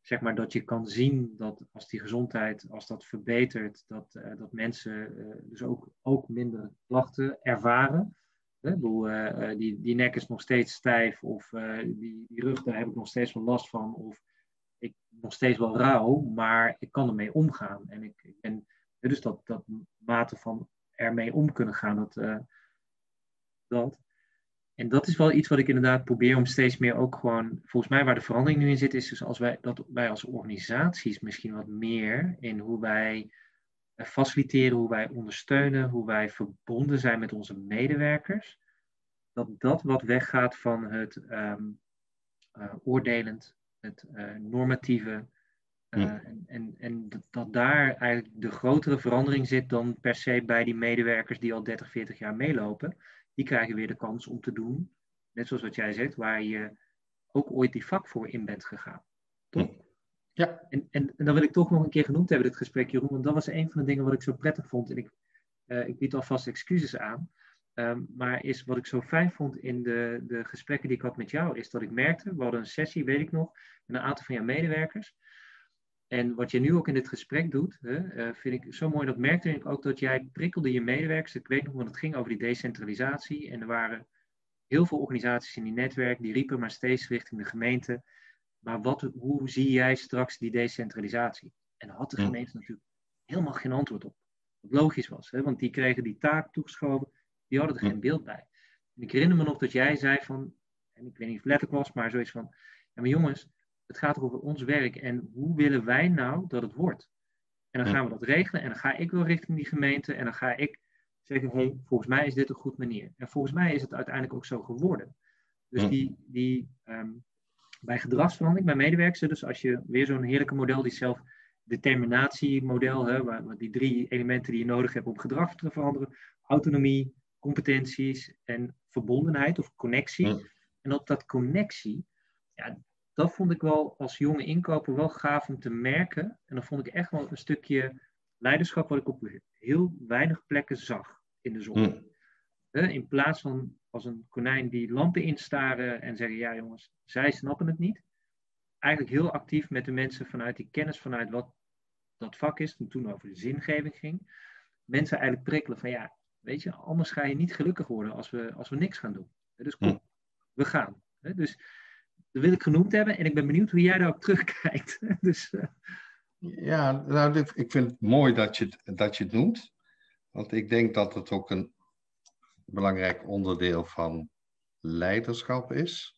zeg maar, dat je kan zien dat als die gezondheid, als dat verbetert, dat, uh, dat mensen uh, dus ook, ook minder klachten ervaren. Die, die nek is nog steeds stijf of die, die rug, daar heb ik nog steeds wel last van. Of ik nog steeds wel rauw, maar ik kan ermee omgaan. En ik, ben, dus dat, dat mate van ermee om kunnen gaan, dat, dat. En dat is wel iets wat ik inderdaad probeer om steeds meer ook gewoon, volgens mij waar de verandering nu in zit, is dus als wij, dat wij als organisaties misschien wat meer in hoe wij eh, faciliteren, hoe wij ondersteunen, hoe wij verbonden zijn met onze medewerkers, dat dat wat weggaat van het um, uh, oordelend, het uh, normatieve, en, en, en dat daar eigenlijk de grotere verandering zit dan per se bij die medewerkers die al 30, 40 jaar meelopen die krijgen weer de kans om te doen, net zoals wat jij zegt, waar je ook ooit die vak voor in bent gegaan. Toch? Ja. En, en, en dan wil ik toch nog een keer genoemd hebben, dit gesprek, Jeroen, want dat was een van de dingen wat ik zo prettig vond. En ik, uh, ik bied alvast excuses aan. Um, maar is wat ik zo fijn vond in de, de gesprekken die ik had met jou, is dat ik merkte, we hadden een sessie, weet ik nog, met een aantal van jouw medewerkers. En wat je nu ook in dit gesprek doet, hè, uh, vind ik zo mooi. Dat merkte ik ook dat jij prikkelde je medewerkers. Ik weet nog, want het ging over die decentralisatie. En er waren heel veel organisaties in die netwerk die riepen maar steeds richting de gemeente. Maar wat, hoe zie jij straks die decentralisatie? En daar had de gemeente natuurlijk helemaal geen antwoord op. Wat logisch was, hè? want die kregen die taak toegeschoven, die hadden er geen beeld bij. En ik herinner me nog dat jij zei van, en ik weet niet of het letterlijk was, maar zoiets van, ja maar jongens, het gaat over ons werk en hoe willen wij nou dat het wordt? En dan gaan we dat regelen en dan ga ik wel richting die gemeente en dan ga ik zeggen, hey, volgens mij is dit een goed manier. En volgens mij is het uiteindelijk ook zo geworden. Dus die, die um, bij gedragsverandering, bij medewerkers, dus als je weer zo'n heerlijke model, die zelfdeterminatiemodel, hè, waar, die drie elementen die je nodig hebt om gedrag te veranderen, autonomie, competenties en verbondenheid of connectie. En op dat connectie, ja, dat vond ik wel als jonge inkoper wel gaaf om te merken. En dan vond ik echt wel een stukje leiderschap wat ik op heel weinig plekken zag in de zon. In plaats van als een konijn die lampen instaren en zeggen, ja jongens, zij snappen het niet. Eigenlijk heel actief met de mensen vanuit die kennis, vanuit wat dat vak is, en toen over de zingeving ging. Mensen eigenlijk prikkelen van, ja, weet je, anders ga je niet gelukkig worden als we, als we niks gaan doen. Dus kom, we gaan. Dus dat wil ik genoemd hebben en ik ben benieuwd hoe jij daar ook terugkijkt. dus, uh... Ja, nou, ik vind het mooi dat je dat je het noemt. Want ik denk dat het ook een belangrijk onderdeel van leiderschap is.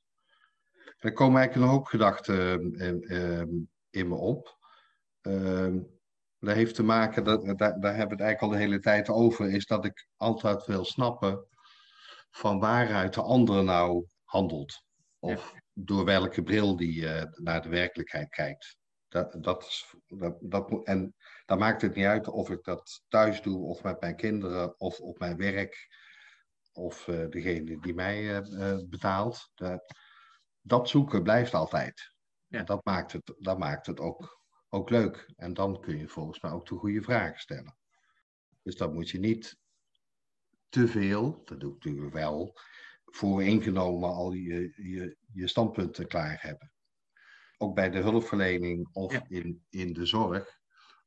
Er komen eigenlijk een hoop gedachten uh, in me op. Uh, dat heeft te maken, dat, daar, daar hebben we het eigenlijk al de hele tijd over, is dat ik altijd wil snappen van waaruit de ander nou handelt. Of door welke bril die uh, naar de werkelijkheid kijkt. Dat, dat is, dat, dat, en dan maakt het niet uit of ik dat thuis doe, of met mijn kinderen, of op mijn werk, of uh, degene die mij uh, betaalt. Dat, dat zoeken blijft altijd. Ja. En dat maakt het, dat maakt het ook, ook leuk. En dan kun je volgens mij ook de goede vragen stellen. Dus dat moet je niet te veel, dat doe ik natuurlijk wel, vooringenomen al je, je, je standpunten klaar hebben. Ook bij de hulpverlening of in, in de zorg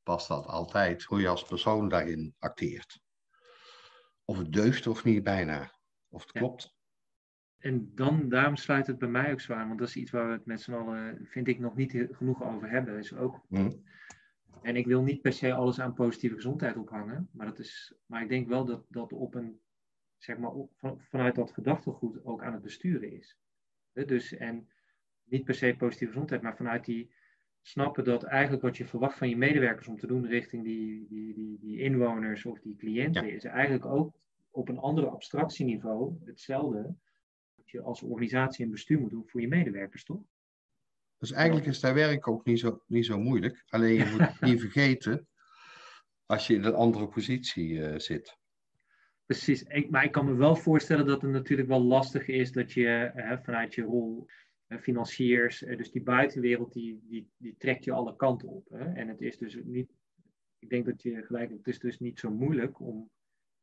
past dat altijd hoe je als persoon daarin acteert. Of het deugt of niet bijna. Of het klopt. En dan, daarom sluit het bij mij ook zwaar, want dat is iets waar we het met z'n allen, vind ik, nog niet genoeg over hebben. Is ook, hm. En ik wil niet per se alles aan positieve gezondheid ophangen, maar, dat is, maar ik denk wel dat, dat op een zeg maar, van, vanuit dat gedachtegoed ook aan het besturen is. Dus, en niet per se positieve gezondheid, maar vanuit die snappen dat eigenlijk wat je verwacht van je medewerkers om te doen richting die, die, die, die inwoners of die cliënten, is eigenlijk ook op een andere abstractieniveau hetzelfde wat je als organisatie en bestuur moet doen voor je medewerkers, toch? Dus eigenlijk is daar werk ook niet zo, niet zo moeilijk. Alleen je moet het niet vergeten als je in een andere positie uh, zit. Precies, ik, maar ik kan me wel voorstellen dat het natuurlijk wel lastig is dat je hè, vanuit je rol financiers, eh, dus die buitenwereld, die, die, die trekt je alle kanten op. Hè? En het is dus niet, ik denk dat je gelijk, het is dus niet zo moeilijk om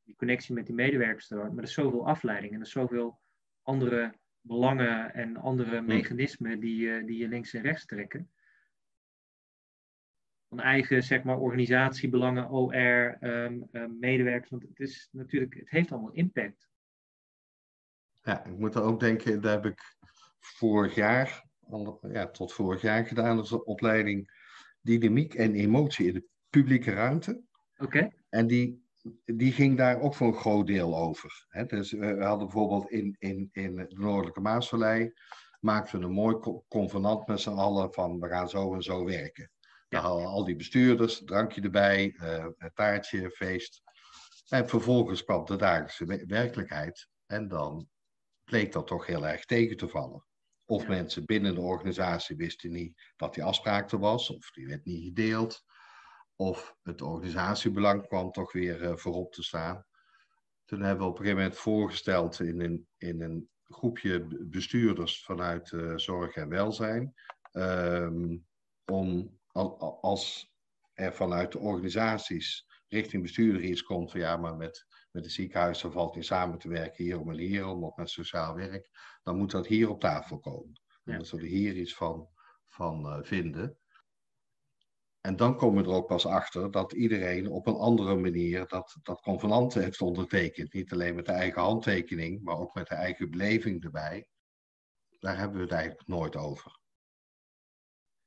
die connectie met die medewerkers te houden, maar er is zoveel afleiding en er is zoveel andere belangen en andere mechanismen die, die je links en rechts trekken van eigen zeg maar, organisatiebelangen, OR, um, um, medewerkers. Want het is natuurlijk, het heeft allemaal impact Ja, ik moet er ook denken, daar heb ik vorig jaar, ja, tot vorig jaar gedaan, als de opleiding Dynamiek en Emotie in de publieke ruimte. Oké. En die, die ging daar ook voor een groot deel over. Hè? Dus we hadden bijvoorbeeld in, in, in de Noordelijke Maasvallei, maakten we een mooi convenant met z'n allen van we gaan zo en zo werken. Daar hadden al die bestuurders, drankje erbij, uh, taartje, feest. En vervolgens kwam de dagelijkse werkelijkheid. En dan bleek dat toch heel erg tegen te vallen. Of mensen binnen de organisatie wisten niet dat die afspraak er was, of die werd niet gedeeld. Of het organisatiebelang kwam toch weer uh, voorop te staan. Toen hebben we op een gegeven moment voorgesteld in een, in een groepje bestuurders vanuit uh, zorg en welzijn. Um, om als er vanuit de organisaties richting bestuurder iets komt van ja, maar met, met het ziekenhuis valt niet samen te werken hierom en hierom, of met sociaal werk, dan moet dat hier op tafel komen. Ja. Dan zullen we hier iets van, van uh, vinden. En dan komen we er ook pas achter dat iedereen op een andere manier dat, dat convenant heeft ondertekend. Niet alleen met de eigen handtekening, maar ook met de eigen beleving erbij. Daar hebben we het eigenlijk nooit over.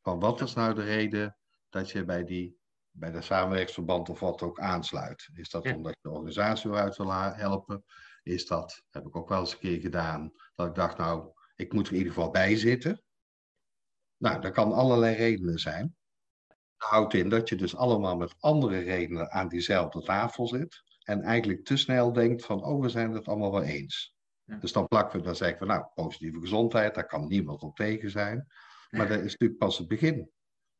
Van wat is nou de reden dat je bij, die, bij de samenwerkingsverband of wat ook aansluit? Is dat omdat je de organisatie eruit wil helpen? Is dat, heb ik ook wel eens een keer gedaan, dat ik dacht, nou, ik moet er in ieder geval bij zitten. Nou, dat kan allerlei redenen zijn. Dat houdt in dat je dus allemaal met andere redenen aan diezelfde tafel zit. En eigenlijk te snel denkt van, oh, we zijn het allemaal wel eens. Dus dan plakken we, dan zeggen we, nou, positieve gezondheid, daar kan niemand op tegen zijn. Maar dat is natuurlijk pas het begin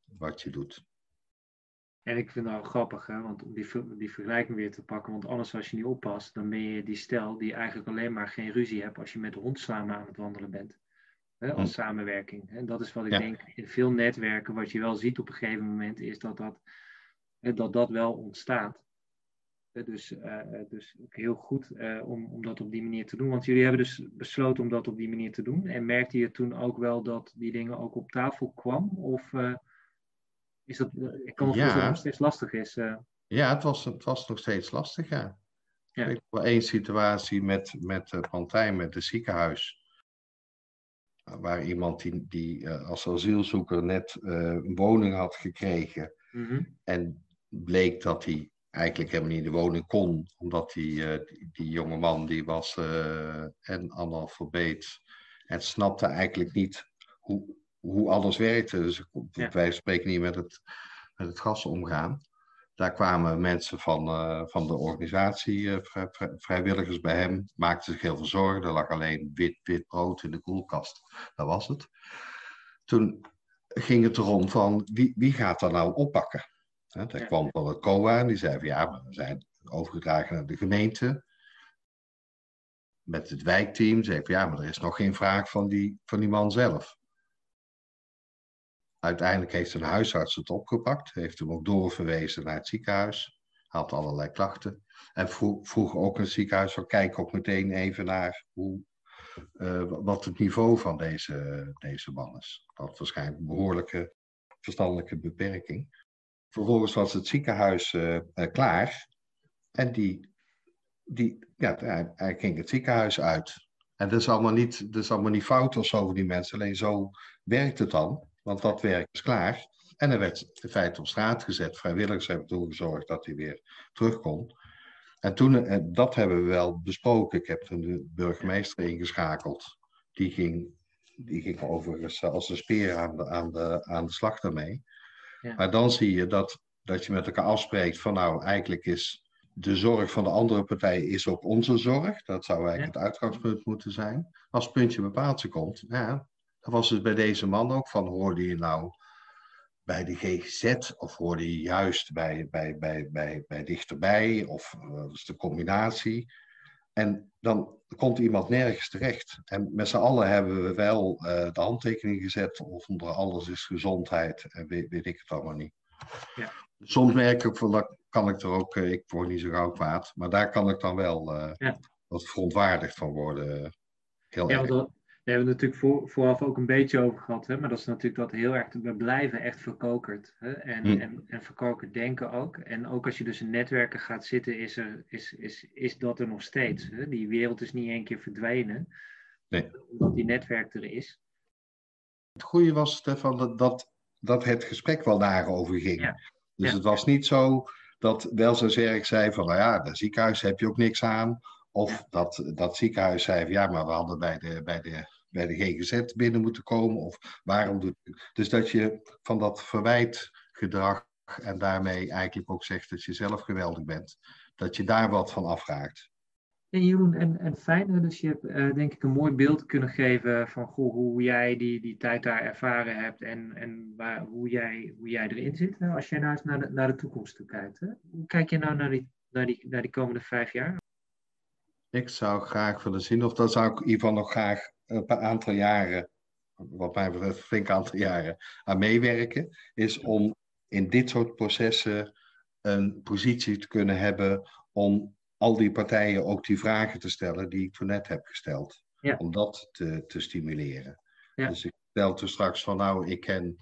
wat je doet. En ik vind het nou grappig, hè, want om die, die vergelijking weer te pakken. Want anders als je niet oppast, dan ben je die stel die eigenlijk alleen maar geen ruzie hebt als je met de hond samen aan het wandelen bent. Hè, als hm. samenwerking. En dat is wat ik denk in veel netwerken, wat je wel ziet op een gegeven moment, is dat dat, dat, dat wel ontstaat. Dus, uh, dus ook heel goed uh, om, om dat op die manier te doen. Want jullie hebben dus besloten om dat op die manier te doen. En merkte je toen ook wel dat die dingen ook op tafel kwam? Of uh, is dat, ik kan me voorstellen dat het nog steeds lastig is. Ja, het was, het was nog steeds lastig, ja. ja. Ik heb één situatie met, met uh, Pantijn, met het ziekenhuis. Waar iemand die, die als asielzoeker net een woning had gekregen. Mm -hmm. En bleek dat hij eigenlijk helemaal niet in de woning kon, omdat die, die, die, jonge man die was en analfabeet en snapte eigenlijk niet hoe, hoe alles werkte. Dus ja. wij spreken niet met het, met het gas omgaan. Daar kwamen mensen van, uh, van de organisatie, vrij, vrijwilligers bij hem, maakten zich heel veel zorgen. Er lag alleen wit, wit brood in de koelkast. Dat was het. Toen ging het erom van wie, wie gaat dat nou oppakken? Hè, daar kwam van het COA en die zei van ja, we zijn overgedragen naar de gemeente. Met het wijkteam zei van ja, maar er is nog geen vraag van die, van die man zelf. Uiteindelijk heeft een huisarts het opgepakt, heeft hem ook doorverwezen naar het ziekenhuis, had allerlei klachten. En vroeg, vroeg ook het ziekenhuis van kijk ook meteen even naar hoe, uh, wat het niveau van deze, deze man is. Dat waarschijnlijk een behoorlijke verstandelijke beperking. Vervolgens was het ziekenhuis uh, uh, klaar. En die, die, ja, hij, ging het ziekenhuis uit. En dat is, allemaal niet, dat is allemaal niet fout of die mensen. Alleen zo werkt het dan. Want dat werk is klaar. En hij werd in feite op straat gezet. Vrijwilligers hebben ervoor gezorgd dat hij weer terugkomt. En toen, en dat hebben we wel besproken. Ik heb toen de burgemeester ingeschakeld. Die ging, die ging overigens als een speer aan de, aan de, aan de slag daarmee. Maar dan zie je dat, dat je met elkaar afspreekt van nou, eigenlijk is de zorg van de andere partij is ook onze zorg. Dat zou eigenlijk het uitgangspunt moeten zijn. Als het puntje bepaald komt, ja, dat was het bij deze man ook van hoorde je nou bij de GGZ of hoorde je juist bij, bij, bij, bij, bij dichterbij of uh, is de combinatie. En dan komt iemand nergens terecht. En met z'n allen hebben we wel uh, de handtekening gezet. Of onder alles is gezondheid en weet, weet ik het allemaal niet. Ja. Soms merk ik van dat kan ik er ook, uh, ik word niet zo gauw kwaad. Maar daar kan ik dan wel uh, ja. wat verontwaardigd van worden. Heel ja, erg. We hebben het natuurlijk voor, vooraf ook een beetje over gehad, hè? maar dat is natuurlijk dat heel erg, we blijven echt verkokerd. Hè? En, Hm. en, en verkokerd denken ook. En ook als je dus in netwerken gaat zitten, is, er, is, is, is dat er nog steeds. Hè? Die wereld is niet één keer verdwenen, Nee. omdat die netwerk er is. Het goede was, Stefan, dat, dat, dat het gesprek wel daarover ging. Ja. Dus Ja. het was niet zo dat welzijnswerk zei van, nou ja, dat ziekenhuis heb je ook niks aan. Of dat, dat ziekenhuis zei van, ja, maar we hadden bij de, bij, de, bij de GGZ binnen moeten komen. Of waarom doet Dus dat je van dat verwijtgedrag en daarmee eigenlijk ook zegt dat je zelf geweldig bent. Dat je daar wat van afraakt. En Jeroen, en, en fijn, dus je hebt eh, denk ik een mooi beeld kunnen geven van goh, hoe jij die, die tijd daar ervaren hebt en, en waar, hoe, jij, hoe jij erin zit. Als jij nou eens naar de, naar de toekomst toe kijkt. Hè? Hoe kijk je nou naar die, naar, die, naar die komende vijf jaar? Ik zou graag willen zien, of daar zou ik geval nog graag een paar aantal jaren, wat mij betreft een flink aantal jaren, aan meewerken, is om in dit soort processen een positie te kunnen hebben om al die partijen ook die vragen te stellen die ik toen net heb gesteld. Ja. Om dat te, te stimuleren. Ja. Dus ik stelde straks van nou, ik ken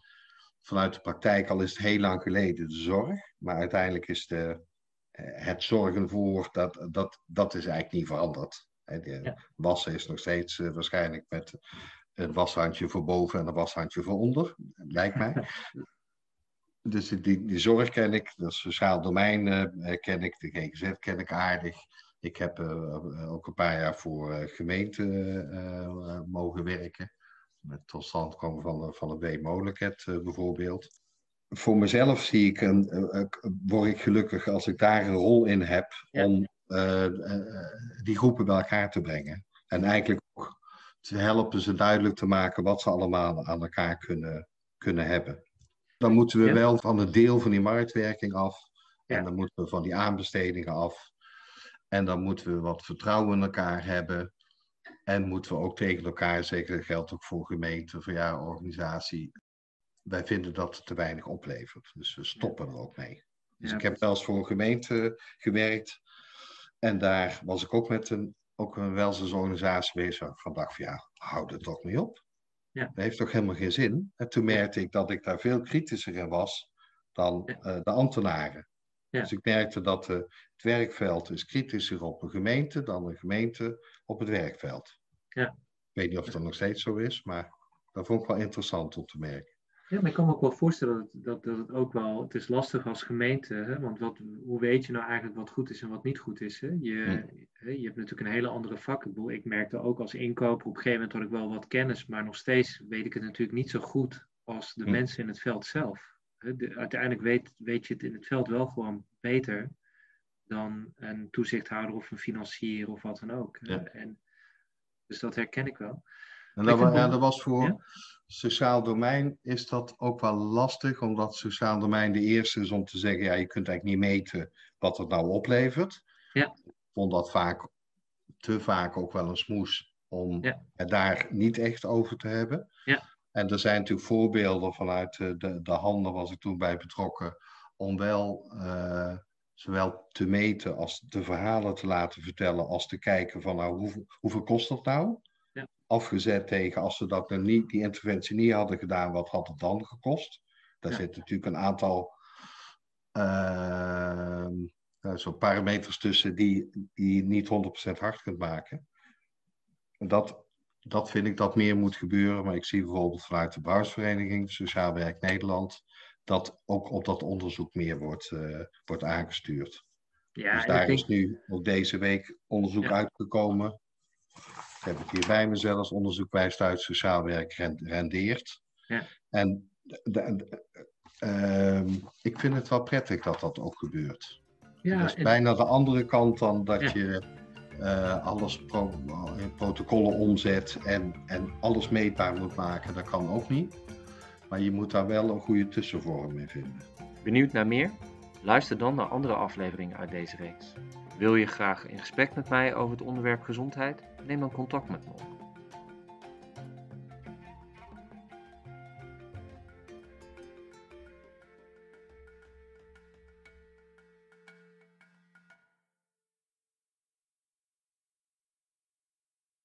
vanuit de praktijk, al is het heel lang geleden, de zorg. Maar uiteindelijk is de, eh, het zorgen voor, dat, dat, dat is eigenlijk niet veranderd. Ja. Wassen is nog steeds eh, waarschijnlijk met een washandje voor boven en een washandje voor onder, lijkt mij. Dus die, die zorg ken ik, dat sociaal domein eh, ken ik, de GGZ ken ik aardig. Ik heb eh, ook een paar jaar voor gemeente mogen werken. Met tot stand komen van, van een uh, bijvoorbeeld. Voor mezelf zie ik een, word ik gelukkig als ik daar een rol in heb Ja. om die groepen bij elkaar te brengen. En eigenlijk ook te helpen ze duidelijk te maken wat ze allemaal aan elkaar kunnen, kunnen hebben. Dan moeten we Ja. wel van een deel van die marktwerking af. Ja. En dan moeten we van die aanbestedingen af. En dan moeten we wat vertrouwen in elkaar hebben. En moeten we ook tegen elkaar, zeker dat geldt ook voor gemeenten, voor ja, organisatie. Wij vinden dat het te weinig oplevert. Dus we stoppen er ook mee. Dus Ja, ik heb wel eens voor een gemeente gewerkt. En daar was ik ook met een, ook een welzijnsorganisatie bezig. Van dacht van ja, houd er toch mee op. Ja. Dat heeft toch helemaal geen zin. En toen merkte ik dat ik daar veel kritischer in was dan Ja. eh, de ambtenaren. Ja. Dus ik merkte dat eh, het werkveld is kritischer op een gemeente dan een gemeente op het werkveld. Ja. Ik weet niet of dat nog steeds zo is, maar dat vond ik wel interessant om te merken. Ja, maar ik kan me ook wel voorstellen dat, dat, dat het ook wel, het is lastig als gemeente, hè? want wat, hoe weet je nou eigenlijk wat goed is en wat niet goed is? Hè? Je, je hebt natuurlijk een hele andere vak. Ik, merkte ook als inkoper, op een gegeven moment had ik wel wat kennis, maar nog steeds weet ik het natuurlijk niet zo goed als de mensen in het veld zelf. Hè? De- uiteindelijk weet, weet je het in het veld wel gewoon beter dan een toezichthouder of een financier of wat dan ook. Ja. En, dus dat herken ik wel. En dat, ja, dat was voor Ja? Sociaal domein is dat ook wel lastig, omdat sociaal domein de eerste is om te zeggen, ja, je kunt eigenlijk niet meten wat het nou oplevert. Ja. Ik vond dat vaak, te vaak ook wel een smoes om Ja. het daar niet echt over te hebben. Ja. En er zijn natuurlijk voorbeelden vanuit de, de, de handen, was ik toen bij betrokken, om wel eh, zowel te meten als de verhalen te laten vertellen, als te kijken van nou, hoeveel, hoeveel kost dat nou? Ja. Afgezet tegen als ze dat nou niet, die interventie niet hadden gedaan, wat had het dan gekost? Daar Ja. zit natuurlijk een aantal zo parameters tussen die, die je niet 100% hard kunt maken. En Dat, dat vind ik dat meer moet gebeuren. Maar ik zie bijvoorbeeld vanuit de Brouwersvereniging Sociaal Werk Nederland dat ook op dat onderzoek meer wordt, eh, wordt aangestuurd. Ja, dus daar denk, is nu ook deze week onderzoek Ja. uitgekomen. Ik heb het hier bij me zelfs. Onderzoek wijst uit sociaal werk ren- rendeert. Ja. En de- de- ehm, ik vind het wel prettig dat dat ook gebeurt. ja, dat is en- bijna de andere kant dan dat Ja. je eh, alles pro- in protocollen omzet en, en alles meetbaar moet maken. Dat kan ook niet. Maar je moet daar wel een goede tussenvorm in vinden. Benieuwd naar meer? Luister dan naar andere afleveringen uit deze reeks. Wil je graag in gesprek met mij over het onderwerp gezondheid? Neem dan contact met me op.